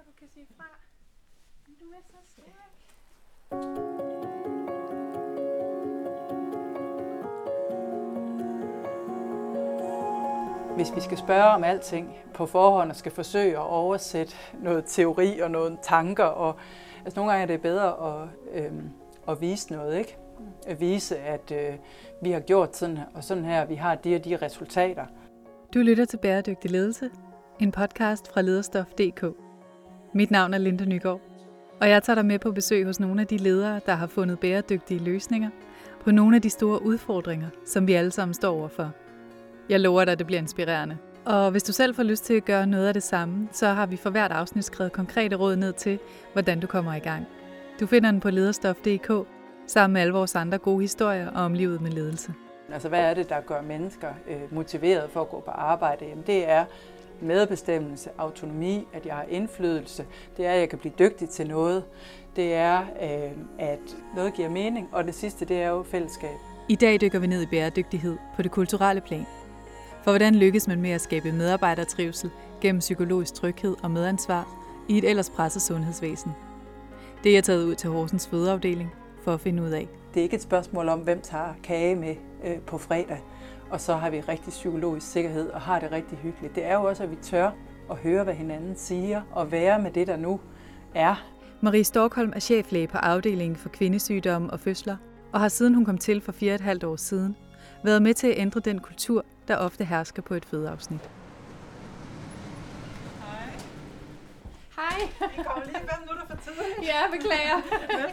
håber, du kan sige fra. Du er så stærk. Hvis vi skal spørge om alting på forhånd og skal forsøge at oversætte noget teori og nogle tanker, og altså nogle gange er det bedre at, øh, at vise noget, ikke? At vise, at øh, vi har gjort sådan og sådan her, vi har de og de resultater. Du lytter til Bæredygtig Ledelse, en podcast fra lederstof.dk. Mit navn er Linda Nygaard, og jeg tager dig med på besøg hos nogle af de ledere, der har fundet bæredygtige løsninger på nogle af de store udfordringer, som vi alle sammen står overfor. Jeg lover dig, at det bliver inspirerende. Og hvis du selv får lyst til at gøre noget af det samme, så har vi for hvert afsnit skrevet konkrete råd ned til, hvordan du kommer i gang. Du finder den på lederstof.dk, sammen med alle vores andre gode historier om livet med ledelse. Altså hvad er det, der gør mennesker øh, motiveret for at gå på arbejde? Jamen, det er medbestemmelse, autonomi, at jeg har indflydelse, det er, at jeg kan blive dygtig til noget, det er, øh, at noget giver mening, og det sidste, det er jo fællesskab. I dag dykker vi ned i bæredygtighed på det kulturelle plan. For hvordan lykkes man med at skabe medarbejdertrivsel gennem psykologisk tryghed og medansvar i et ellers presset sundhedsvæsen? Det er jeg taget ud til Horsens fødeafdeling for at finde ud af. Det er ikke et spørgsmål om, hvem tager kage med øh, på fredag, og så har vi rigtig psykologisk sikkerhed og har det rigtig hyggeligt. Det er jo også, at vi tør at høre, hvad hinanden siger, og være med det, der nu er. Marie Storkholm er cheflæge på afdelingen for kvindesygdomme og fødsler, og har siden hun kom til for fire og et halvt år siden, været med til at ændre den kultur, der ofte hersker på et fødeafsnit. Hej. Vi kommer lige fem minutter for tidligt. Ja, beklager.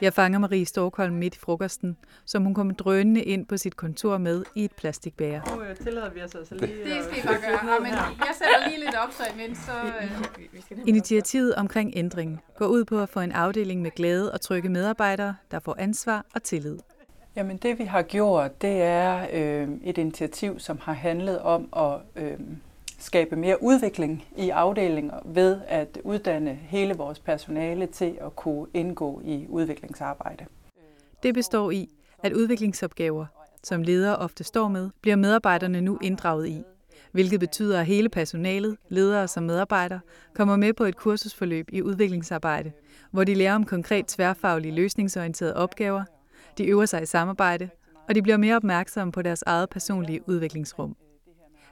Jeg fanger Marie Storkholm midt i frokosten, som hun kom drønende ind på sit kontor med i et plastikbæger. Nu øh, tillader vi os altså lige Det skal I bare gøre. Ja, men jeg sætter lige lidt op, så imens så... Øh, Initiativet omkring ændringen går ud på at få en afdeling med glæde og trygge medarbejdere, der får ansvar og tillid. Jamen det vi har gjort, det er øh, et initiativ, som har handlet om at øh, skabe mere udvikling i afdelinger ved at uddanne hele vores personale til at kunne indgå i udviklingsarbejde. Det består i, at udviklingsopgaver, som ledere ofte står med, bliver medarbejderne nu inddraget i, hvilket betyder, at hele personalet, ledere som medarbejdere, kommer med på et kursusforløb i udviklingsarbejde, hvor de lærer om konkret tværfaglige løsningsorienterede opgaver, de øver sig i samarbejde, og de bliver mere opmærksomme på deres eget personlige udviklingsrum.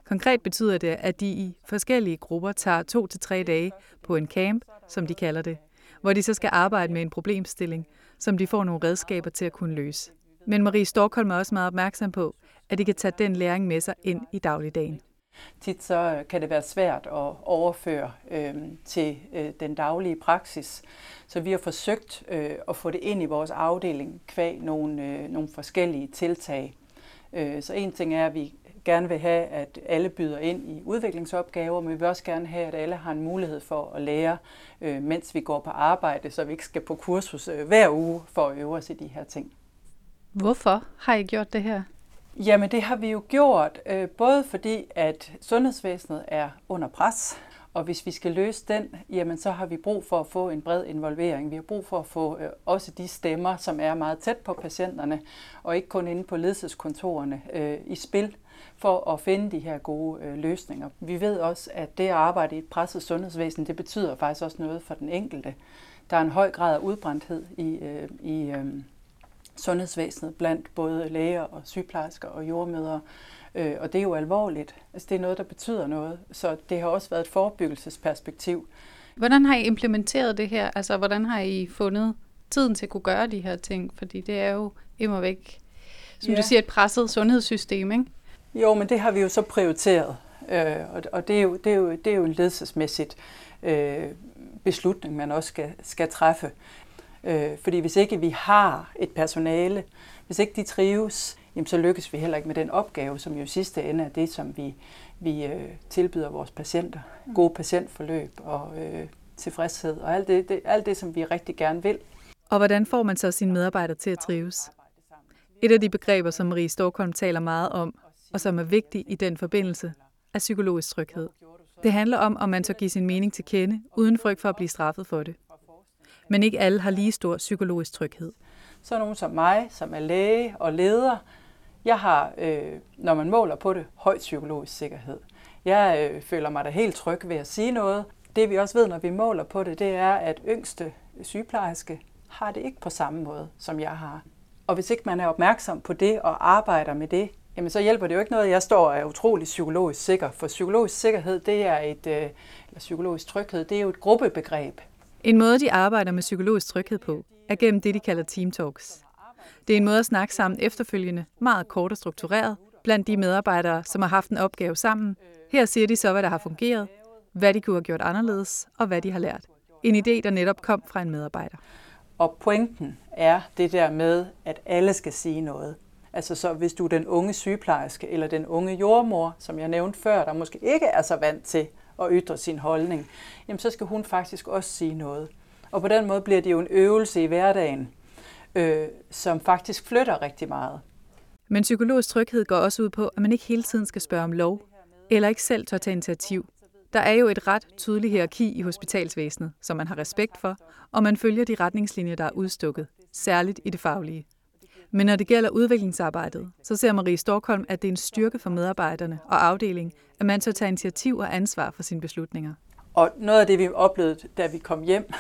Konkret betyder det, at de i forskellige grupper tager to til tre dage på en camp, som de kalder det, hvor de så skal arbejde med en problemstilling, som de får nogle redskaber til at kunne løse. Men Marie Storkholm er også meget opmærksom på, at de kan tage den læring med sig ind i dagligdagen. Tit så øh, kan det være svært at overføre øh, til øh, den daglige praksis. Så vi har forsøgt øh, at få det ind i vores afdeling kvæg nogle, øh, nogle forskellige tiltag. Øh, så en ting er, at vi gerne vil have, at alle byder ind i udviklingsopgaver, men vi vil også gerne have, at alle har en mulighed for at lære, øh, mens vi går på arbejde, så vi ikke skal på kursus øh, hver uge for at øve os i de her ting. Hvorfor har I gjort det her? Jamen det har vi jo gjort, øh, både fordi at sundhedsvæsenet er under pres, og hvis vi skal løse den, jamen så har vi brug for at få en bred involvering. Vi har brug for at få øh, også de stemmer, som er meget tæt på patienterne, og ikke kun inde på ledelseskontorerne, øh, i spil for at finde de her gode øh, løsninger. Vi ved også, at det at arbejde i et presset sundhedsvæsen, det betyder faktisk også noget for den enkelte. Der er en høj grad af udbrændthed i, øh, i øh, sundhedsvæsenet blandt både læger og sygeplejersker og jordmødre. Øh, og det er jo alvorligt. Altså, det er noget, der betyder noget. Så det har også været et forebyggelsesperspektiv. Hvordan har I implementeret det her? Altså, hvordan har I fundet tiden til at kunne gøre de her ting? Fordi det er jo immer væk, som ja. du siger, et presset sundhedssystem, ikke? Jo, men det har vi jo så prioriteret. Øh, og og det, er jo, det, er jo, det er jo en ledelsesmæssigt øh, beslutning, man også skal, skal træffe. Øh, fordi hvis ikke vi har et personale, hvis ikke de trives, jamen så lykkes vi heller ikke med den opgave, som jo i sidste ende er det, som vi, vi øh, tilbyder vores patienter. Gode patientforløb og øh, tilfredshed og alt det, det, alt det, som vi rigtig gerne vil. Og hvordan får man så sine medarbejdere til at trives? Et af de begreber, som Marie Storkholm taler meget om, og som er vigtig i den forbindelse, er psykologisk tryghed. Det handler om, om man så give sin mening til kende, uden frygt for at blive straffet for det. Men ikke alle har lige stor psykologisk tryghed. Så er nogen som mig, som er læge og leder, jeg har, øh, når man måler på det, høj psykologisk sikkerhed. Jeg øh, føler mig da helt tryg ved at sige noget. det vi også ved, når vi måler på det, det er, at yngste sygeplejerske har det ikke på samme måde, som jeg har. Og hvis ikke man er opmærksom på det og arbejder med det, jamen så hjælper det jo ikke noget, jeg står og er utrolig psykologisk sikker. For psykologisk sikkerhed, det er et, øh, eller psykologisk tryghed, det er jo et gruppebegreb. En måde, de arbejder med psykologisk tryghed på, er gennem det, de kalder team talks. Det er en måde at snakke sammen efterfølgende, meget kort og struktureret, blandt de medarbejdere, som har haft en opgave sammen. Her siger de så, hvad der har fungeret, hvad de kunne have gjort anderledes, og hvad de har lært. En idé, der netop kom fra en medarbejder. Og pointen er det der med, at alle skal sige noget. Altså så hvis du er den unge sygeplejerske eller den unge jordmor, som jeg nævnte før, der måske ikke er så vant til at ytre sin holdning, jamen så skal hun faktisk også sige noget. Og på den måde bliver det jo en øvelse i hverdagen, øh, som faktisk flytter rigtig meget. Men psykologisk tryghed går også ud på, at man ikke hele tiden skal spørge om lov, eller ikke selv tør tage initiativ. Der er jo et ret tydeligt hierarki i hospitalsvæsenet, som man har respekt for, og man følger de retningslinjer, der er udstukket, særligt i det faglige. Men når det gælder udviklingsarbejdet, så ser Marie Storkholm, at det er en styrke for medarbejderne og afdelingen, at man så tager initiativ og ansvar for sine beslutninger. Og noget af det, vi oplevede, da vi kom hjem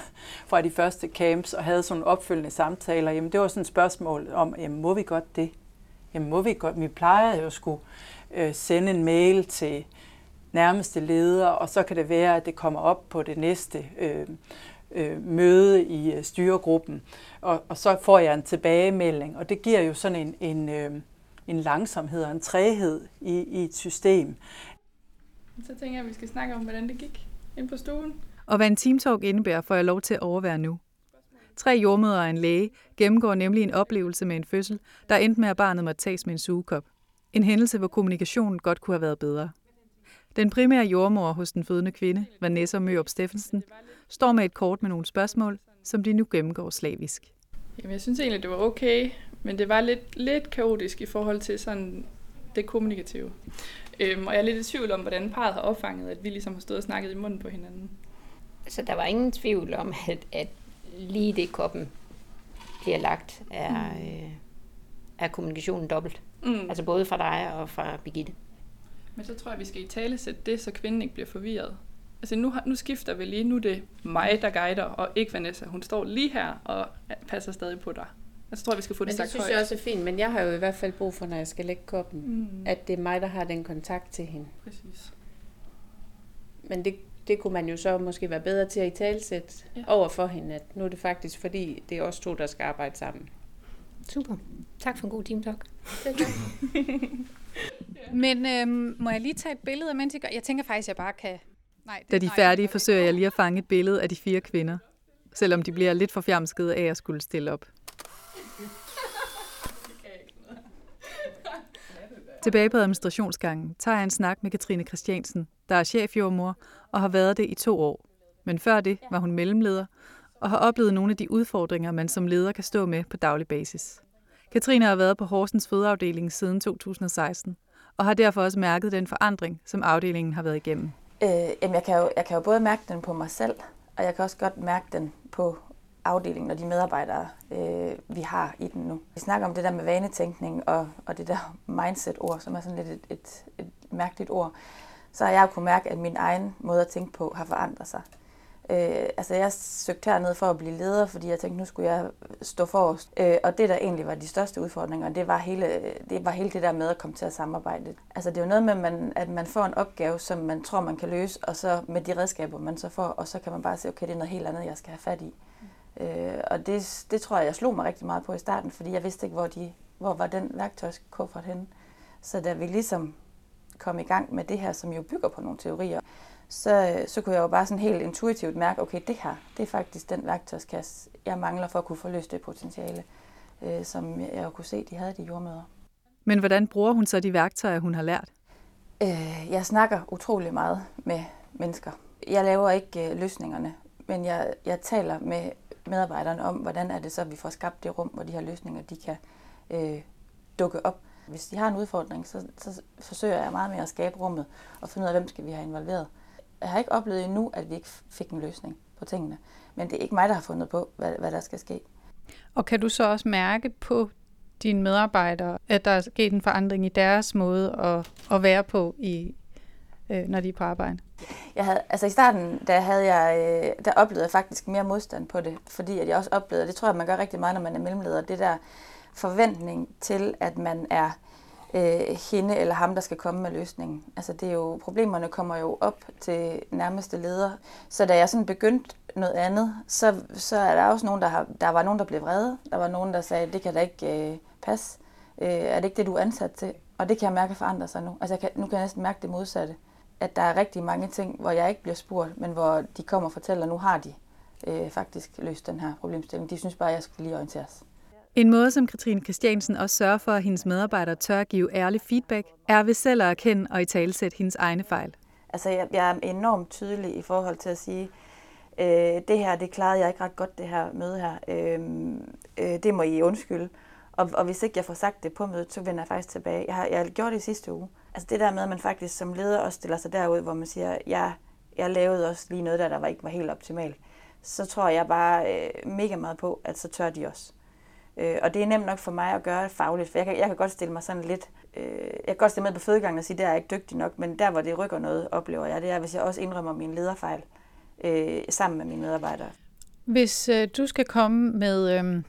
fra de første camps og havde sådan opfølgende samtaler, jamen det var sådan et spørgsmål om, jamen må vi godt det? Jamen må vi godt? Vi plejede jo at skulle øh, sende en mail til nærmeste leder, og så kan det være, at det kommer op på det næste øh, øh, møde i øh, styregruppen, og, og så får jeg en tilbagemelding, og det giver jo sådan en, en, øh, en langsomhed og en træhed i, i et system. Så tænker jeg, at vi skal snakke om, hvordan det gik ind på stuen. Og hvad en teamtalk indebærer, får jeg lov til at overvære nu. Tre jordmøder og en læge gennemgår nemlig en oplevelse med en fødsel, der endte med, at barnet måtte tages med en sugekop. En hændelse, hvor kommunikationen godt kunne have været bedre. Den primære jordmor hos den fødende kvinde, Vanessa Mørup Steffensen, står med et kort med nogle spørgsmål, som de nu gennemgår slavisk. Jamen, jeg synes egentlig, det var okay, men det var lidt, lidt kaotisk i forhold til sådan det kommunikative. Øhm, og jeg er lidt i tvivl om, hvordan parret har opfanget, at vi ligesom har stået og snakket i munden på hinanden. Så der var ingen tvivl om, at, at lige det koppen bliver lagt, er, mm. øh, er kommunikationen dobbelt. Mm. Altså både fra dig og fra Birgitte. Men så tror jeg, vi skal i tale sætte det, så kvinden ikke bliver forvirret. Altså nu, nu skifter vi lige, nu er det mig, der guider, og ikke Vanessa. Hun står lige her og passer stadig på dig. Jeg tror, vi skal få det men sagt det synes højt. jeg også er fint, men jeg har jo i hvert fald brug for, når jeg skal lægge koppen, mm. at det er mig, der har den kontakt til hende. Præcis. Men det, det kunne man jo så måske være bedre til at i talsætte ja. over for hende, at nu er det faktisk fordi, det er os to, der skal arbejde sammen. Super. Tak for en god team talk. Men øhm, må jeg lige tage et billede, mens I gør? Jeg tænker faktisk, jeg bare kan... Nej, det, da de er færdige, forsøger jeg lige at fange et billede af de fire kvinder, selvom de bliver lidt for fjamskede af at skulle stille op. Tilbage på administrationsgangen tager jeg en snak med Katrine Christiansen, der er chefjordmor og har været det i to år. Men før det var hun mellemleder og har oplevet nogle af de udfordringer, man som leder kan stå med på daglig basis. Katrine har været på Horsens fødeafdeling siden 2016 og har derfor også mærket den forandring, som afdelingen har været igennem. Øh, jamen jeg, kan jo, jeg kan jo både mærke den på mig selv, og jeg kan også godt mærke den på afdelingen og de medarbejdere, øh, vi har i den nu. Vi snakker om det der med vanetænkning og, og det der mindset-ord, som er sådan lidt et, et, et mærkeligt ord. Så har jeg jo kunnet mærke, at min egen måde at tænke på har forandret sig. Øh, altså jeg søgte herned for at blive leder, fordi jeg tænkte, nu skulle jeg stå forrest. Øh, og det, der egentlig var de største udfordringer, det var, hele, det var hele det der med at komme til at samarbejde. Altså det er jo noget med, at man, at man får en opgave, som man tror, man kan løse, og så med de redskaber, man så får, og så kan man bare se, okay, det er noget helt andet, jeg skal have fat i. Øh, og det, det tror jeg, jeg slog mig rigtig meget på i starten, fordi jeg vidste ikke, hvor, de, hvor var den værktøjskuffert henne. Så da vi ligesom kom i gang med det her, som jo bygger på nogle teorier, så, så kunne jeg jo bare sådan helt intuitivt mærke, okay, det her, det er faktisk den værktøjskasse, jeg mangler for at kunne forløse det potentiale, øh, som jeg jo kunne se, de havde de jordmøder. Men hvordan bruger hun så de værktøjer, hun har lært? Øh, jeg snakker utrolig meget med mennesker. Jeg laver ikke øh, løsningerne, men jeg, jeg taler med medarbejderne om, hvordan er det så, at vi får skabt det rum, hvor de her løsninger de kan øh, dukke op. Hvis de har en udfordring, så, så forsøger jeg meget med at skabe rummet og finde ud af, hvem skal vi have involveret. Jeg har ikke oplevet endnu, at vi ikke fik en løsning på tingene. Men det er ikke mig, der har fundet på, hvad, hvad der skal ske. Og kan du så også mærke på dine medarbejdere, at der er sket en forandring i deres måde at, at være på, i, øh, når de er på arbejde? Jeg havde, altså i starten, der, havde jeg, øh, der oplevede jeg faktisk mere modstand på det, fordi at jeg også oplevede, og det tror jeg, man gør rigtig meget, når man er mellemleder, det der forventning til, at man er øh, hende eller ham, der skal komme med løsningen. Altså det er jo, problemerne kommer jo op til nærmeste leder. Så da jeg sådan begyndte noget andet, så, så er der også nogen, der, har, der var nogen, der blev vrede. Der var nogen, der sagde, det kan da ikke øh, passe. Øh, er det ikke det, du er ansat til? Og det kan jeg mærke forandre sig nu. Altså jeg kan, nu kan jeg næsten mærke det modsatte. At der er rigtig mange ting, hvor jeg ikke bliver spurgt, men hvor de kommer og fortæller, at nu har de øh, faktisk løst den her problemstilling. De synes bare, at jeg skal lige orienteres. En måde, som Katrine Christiansen også sørger for, at hendes medarbejdere tør at give ærlig feedback, er ved selv at erkende og i talesætte hendes egne fejl. Altså, jeg, jeg er enormt tydelig i forhold til at sige, øh, det her, det klarede jeg ikke ret godt, det her møde her. Øh, øh, det må I undskylde. Og, og hvis ikke jeg får sagt det på mødet, så vender jeg faktisk tilbage. Jeg har, jeg har gjort det i sidste uge. Altså det der med, at man faktisk som leder også stiller sig derud, hvor man siger, jeg, jeg lavede også lige noget der, der var ikke var helt optimalt. Så tror jeg bare øh, mega meget på, at så tør de også. Øh, og det er nemt nok for mig at gøre fagligt, for jeg kan, jeg kan godt stille mig sådan lidt... Øh, jeg kan godt stille med på fødegangen og sige, at der er jeg ikke dygtig nok, men der, hvor det rykker noget, oplever jeg, det er, hvis jeg også indrømmer min lederfejl øh, sammen med mine medarbejdere. Hvis øh, du skal komme med øh,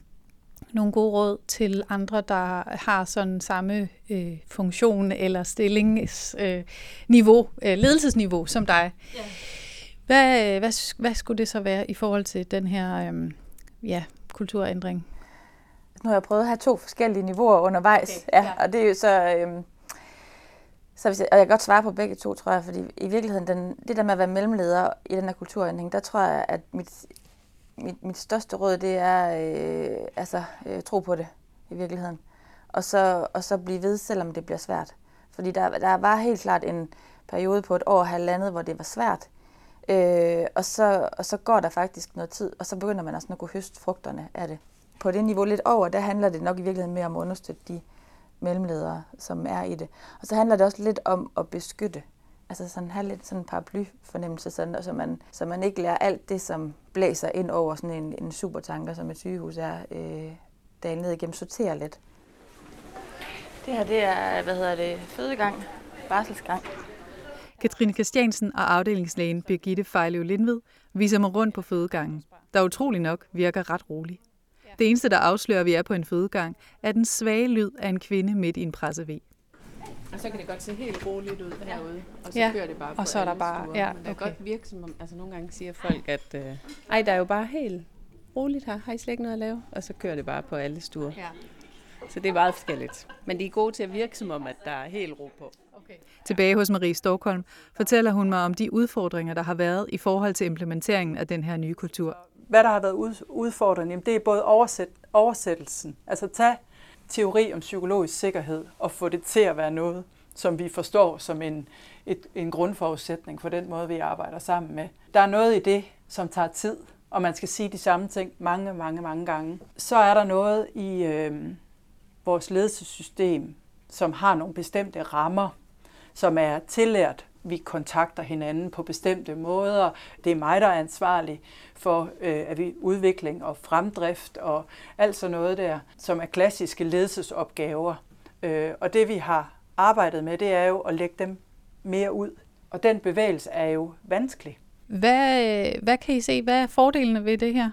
nogle gode råd til andre, der har sådan samme øh, funktion eller stillingsniveau, øh, øh, ledelsesniveau som dig, ja. hvad, hvad, hvad skulle det så være i forhold til den her øh, ja, kulturændring? Nu har jeg prøvet at have to forskellige niveauer undervejs, okay, ja, ja. og det er jo så... Øh, så hvis jeg, og jeg kan godt svare på begge to, tror jeg, fordi i virkeligheden, den, det der med at være mellemleder i den her kulturændring, der tror jeg, at mit, mit, mit største råd, det er øh, altså, øh, tro på det i virkeligheden. Og så, og så blive ved, selvom det bliver svært. Fordi der, der var helt klart en periode på et år og halvandet, hvor det var svært. Øh, og, så, og så går der faktisk noget tid, og så begynder man også at kunne høste frugterne af det. På det niveau lidt over, der handler det nok i virkeligheden mere om at understøtte de mellemledere, som er i det. Og så handler det også lidt om at beskytte. Altså sådan have lidt sådan en paraply-fornemmelse, sådan, så, man, så man ikke lærer alt det, som blæser ind over sådan en, en supertanker, som et sygehus er, øh, dale ned igennem, sortere lidt. Det her, det er, hvad hedder det, fødegang, barselsgang. Katrine Christiansen og afdelingslægen Birgitte Fejlev Lindved viser mig rundt på fødegangen, der utrolig nok virker ret rolig. Det eneste, der afslører, at vi er på en fødegang, er den svage lyd af en kvinde midt i en pressevæg. Og så kan det godt se helt roligt ud herude, og så ja. kører det bare på og så er der bare, stuer. ja, Men det okay. kan godt virke som om, altså nogle gange siger folk, at øh, ej, der er jo bare helt roligt her, har I slet ikke noget at lave? Og så kører det bare på alle stuer. Ja. Så det er meget forskelligt. Men de er gode til at virke som om, at der er helt ro på. Okay. Tilbage hos Marie Stockholm fortæller hun mig om de udfordringer, der har været i forhold til implementeringen af den her nye kultur. Hvad der har været udfordrende, jamen det er både oversæt, oversættelsen, altså tag teori om psykologisk sikkerhed og få det til at være noget, som vi forstår som en, et, en grundforudsætning for den måde, vi arbejder sammen med. Der er noget i det, som tager tid, og man skal sige de samme ting mange, mange, mange gange. Så er der noget i øh, vores ledelsessystem, som har nogle bestemte rammer, som er tillært. Vi kontakter hinanden på bestemte måder. Det er mig, der er ansvarlig for øh, at vi udvikling og fremdrift og alt sådan noget der, som er klassiske ledelsesopgaver. Øh, og det vi har arbejdet med, det er jo at lægge dem mere ud. Og den bevægelse er jo vanskelig. Hvad, hvad kan I se? Hvad er fordelene ved det her?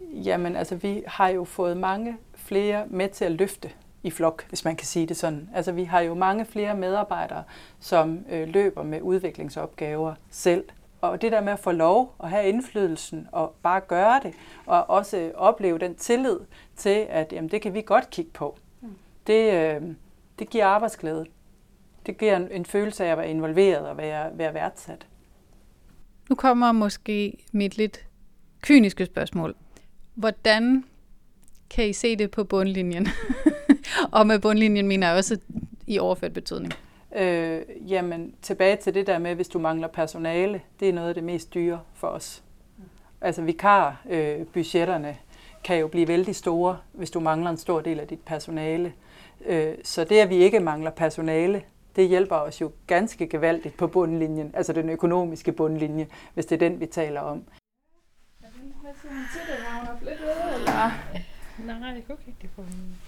Jamen, altså, vi har jo fået mange flere med til at løfte i flok, hvis man kan sige det sådan. Altså, vi har jo mange flere medarbejdere, som øh, løber med udviklingsopgaver selv. Og det der med at få lov at have indflydelsen og bare gøre det, og også opleve den tillid til, at jamen, det kan vi godt kigge på, det, øh, det giver arbejdsglæde. Det giver en, en følelse af at være involveret og være, være værdsat. Nu kommer måske mit lidt kyniske spørgsmål. Hvordan kan I se det på bundlinjen? og med bundlinjen mener jeg også i overført betydning. Øh, jamen, tilbage til det der med, hvis du mangler personale, det er noget af det mest dyre for os. Altså vikar øh, budgetterne kan jo blive vældig store, hvis du mangler en stor del af dit personale. Øh, så det, at vi ikke mangler personale, det hjælper os jo ganske gevaldigt på bundlinjen, altså den økonomiske bundlinje, hvis det er den, vi taler om. Hvad siger hun til det? Har hun lidt eller? Nej, okay, det får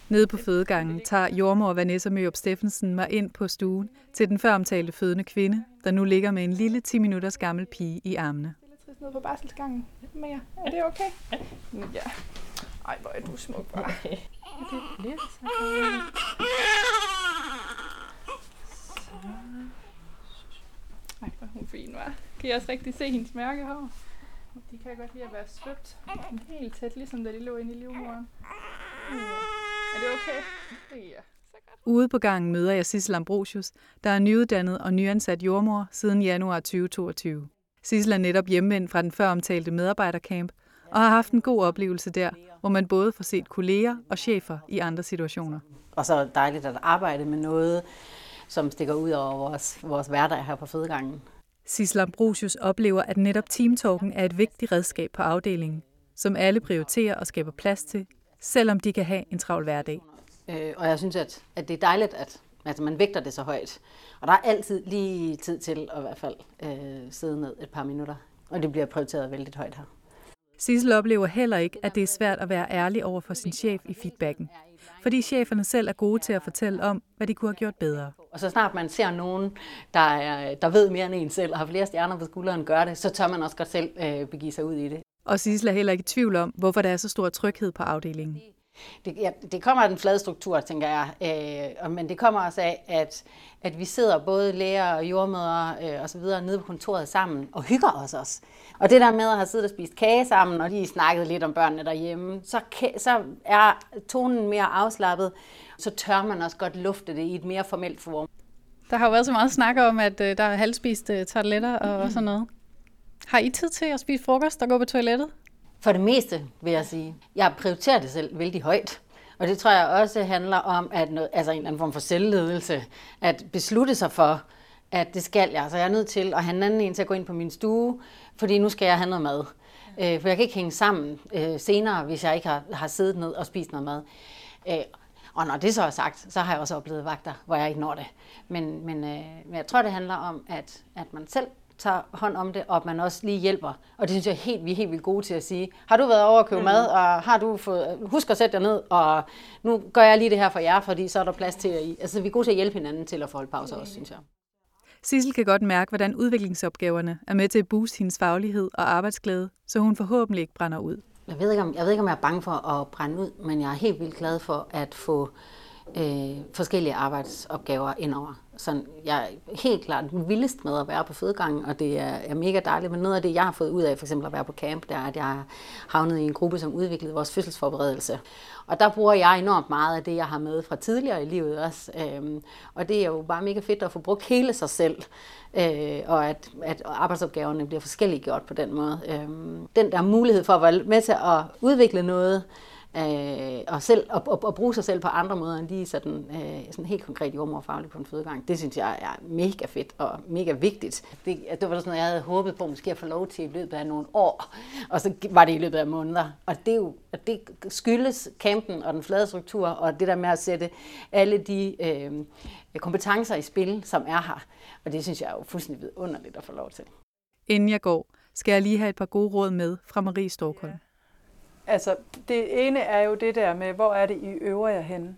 Nede på fødegangen tager jordmor Vanessa Mørup Steffensen mig ind på stuen til den føromtalte fødende kvinde, der nu ligger med en lille 10 minutters gammel pige i armene. Det er lidt trist nede på barselsgangen. Mere. Er det okay? Ja. Ej, hvor er du smuk, bare. Okay. Det bliver så Ej, hvor er hun fin, var. Kan I også rigtig se hendes mærke her? De kan godt lide at være svøbt. Helt tæt, ligesom da de lå inde i livmoderen. Ja. Er det okay? Ja. Så godt. Ude på gangen møder jeg Sissel Ambrosius, der er nyuddannet og nyansat jordmor siden januar 2022. Sissel er netop hjemvendt fra den føromtalte medarbejdercamp og har haft en god oplevelse der, hvor man både får set kolleger og chefer i andre situationer. Og så er det dejligt at arbejde med noget, som stikker ud over vores, vores hverdag her på fødegangen. Sissel Ambrosius oplever, at netop teamtalken er et vigtigt redskab på afdelingen, som alle prioriterer og skaber plads til, selvom de kan have en travl hverdag. Øh, og jeg synes, at, at det er dejligt, at altså, man vægter det så højt. Og der er altid lige tid til at i hvert fald øh, sidde ned et par minutter. Og det bliver prioriteret vældig højt her. Sissel oplever heller ikke, at det er svært at være ærlig over for sin chef i feedbacken, fordi cheferne selv er gode til at fortælle om, hvad de kunne have gjort bedre. Og så snart man ser nogen, der, er, der ved mere end en selv og har flere stjerner på skulderen gøre det, så tør man også godt selv øh, begive sig ud i det. Og Sissel er heller ikke i tvivl om, hvorfor der er så stor tryghed på afdelingen. Det, ja, det kommer af den flade struktur, tænker jeg. Øh, men det kommer også af, at, at vi sidder både læger og jordmødre øh, og så videre nede på kontoret sammen og hygger os også. Og det der med at have siddet og spist kage sammen, og lige snakket lidt om børnene derhjemme, så, så er tonen mere afslappet. Så tør man også godt lufte det i et mere formelt form. Der har jo været så meget snak om, at øh, der er halvspist øh, tarteletter og sådan noget. Har I tid til at spise frokost og gå på toilettet? For det meste, vil jeg sige. Jeg prioriterer det selv vældig højt. Og det tror jeg også handler om, at noget, altså en eller anden form for selvledelse. At beslutte sig for, at det skal jeg. Så jeg er nødt til at have en anden en til at gå ind på min stue, fordi nu skal jeg have noget mad. Øh, for jeg kan ikke hænge sammen øh, senere, hvis jeg ikke har, har siddet ned og spist noget mad. Øh, og når det så er sagt, så har jeg også oplevet vagter, hvor jeg ikke når det. Men, men, øh, men jeg tror, det handler om, at, at man selv tager hånd om det, og at man også lige hjælper. Og det synes jeg helt, vi er helt vildt gode til at sige. Har du været over at købe mm. mad, og har du fået, husk at sætte dig ned, og nu gør jeg lige det her for jer, fordi så er der plads til jer i. Altså vi er gode til at hjælpe hinanden til at få holde pauser også, synes jeg. Sissel kan godt mærke, hvordan udviklingsopgaverne er med til at booste hendes faglighed og arbejdsglæde, så hun forhåbentlig ikke brænder ud. Jeg ved, ikke, om, jeg ved ikke, om jeg er bange for at brænde ud, men jeg er helt vildt glad for at få øh, forskellige arbejdsopgaver indover. Så jeg er helt klart vildest med at være på fødegangen, og det er, er mega dejligt. Men noget af det, jeg har fået ud af for eksempel at være på camp, det er, at jeg har havnet i en gruppe, som udviklede vores fødselsforberedelse. Og der bruger jeg enormt meget af det, jeg har med fra tidligere i livet også. Øhm, og det er jo bare mega fedt at få brugt hele sig selv, øh, og at, at arbejdsopgaverne bliver forskellige gjort på den måde. Øhm, den der mulighed for at være med til at udvikle noget, øh, og, selv, og, og, og bruge sig selv på andre måder end lige sådan, øh, sådan helt konkret jordmorfagligt på en fødegang. Det synes jeg er mega fedt og mega vigtigt. Det, det var sådan noget, jeg havde håbet på måske at få lov til i løbet af nogle år, og så var det i løbet af måneder. Og det, er jo, og det skyldes campen og den flade struktur, og det der med at sætte alle de øh, kompetencer i spil, som er her. Og det synes jeg er jo fuldstændig vidunderligt at få lov til. Inden jeg går, skal jeg lige have et par gode råd med fra Marie Storkholm. Altså, det ene er jo det der med, hvor er det, I øver jer henne?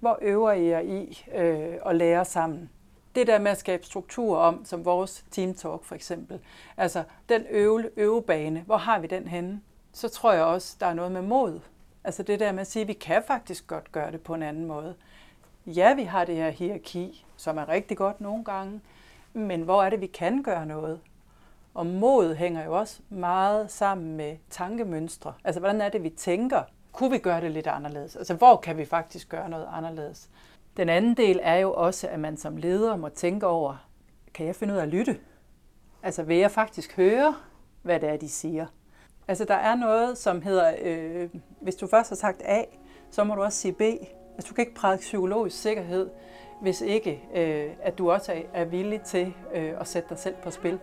Hvor øver I jer i øh, at lære sammen? Det der med at skabe struktur om, som vores Team Talk for eksempel. Altså, den øve, øvebane, hvor har vi den henne? Så tror jeg også, der er noget med mod. Altså det der med at sige, at vi kan faktisk godt gøre det på en anden måde. Ja, vi har det her hierarki, som er rigtig godt nogle gange, men hvor er det, vi kan gøre noget? Og mod hænger jo også meget sammen med tankemønstre. Altså, hvordan er det, vi tænker? Kunne vi gøre det lidt anderledes? Altså, hvor kan vi faktisk gøre noget anderledes? Den anden del er jo også, at man som leder må tænke over, kan jeg finde ud af at lytte? Altså, vil jeg faktisk høre, hvad det er, de siger? Altså, der er noget, som hedder, øh, hvis du først har sagt A, så må du også sige B. Altså, du kan ikke prædike psykologisk sikkerhed, hvis ikke, øh, at du også er, er villig til øh, at sætte dig selv på spil.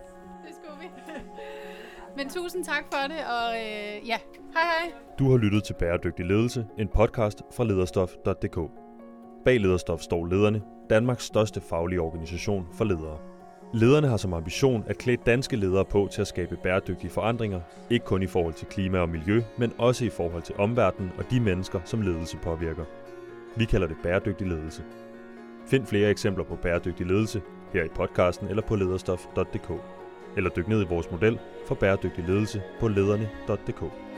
Men tusind tak for det, og øh, ja, hej hej. Du har lyttet til Bæredygtig Ledelse, en podcast fra lederstof.dk. Bag Lederstof står lederne, Danmarks største faglige organisation for ledere. Lederne har som ambition at klæde danske ledere på til at skabe bæredygtige forandringer, ikke kun i forhold til klima og miljø, men også i forhold til omverdenen og de mennesker, som ledelse påvirker. Vi kalder det bæredygtig ledelse. Find flere eksempler på bæredygtig ledelse her i podcasten eller på lederstof.dk. Eller dyk ned i vores model for bæredygtig ledelse på lederne.dk.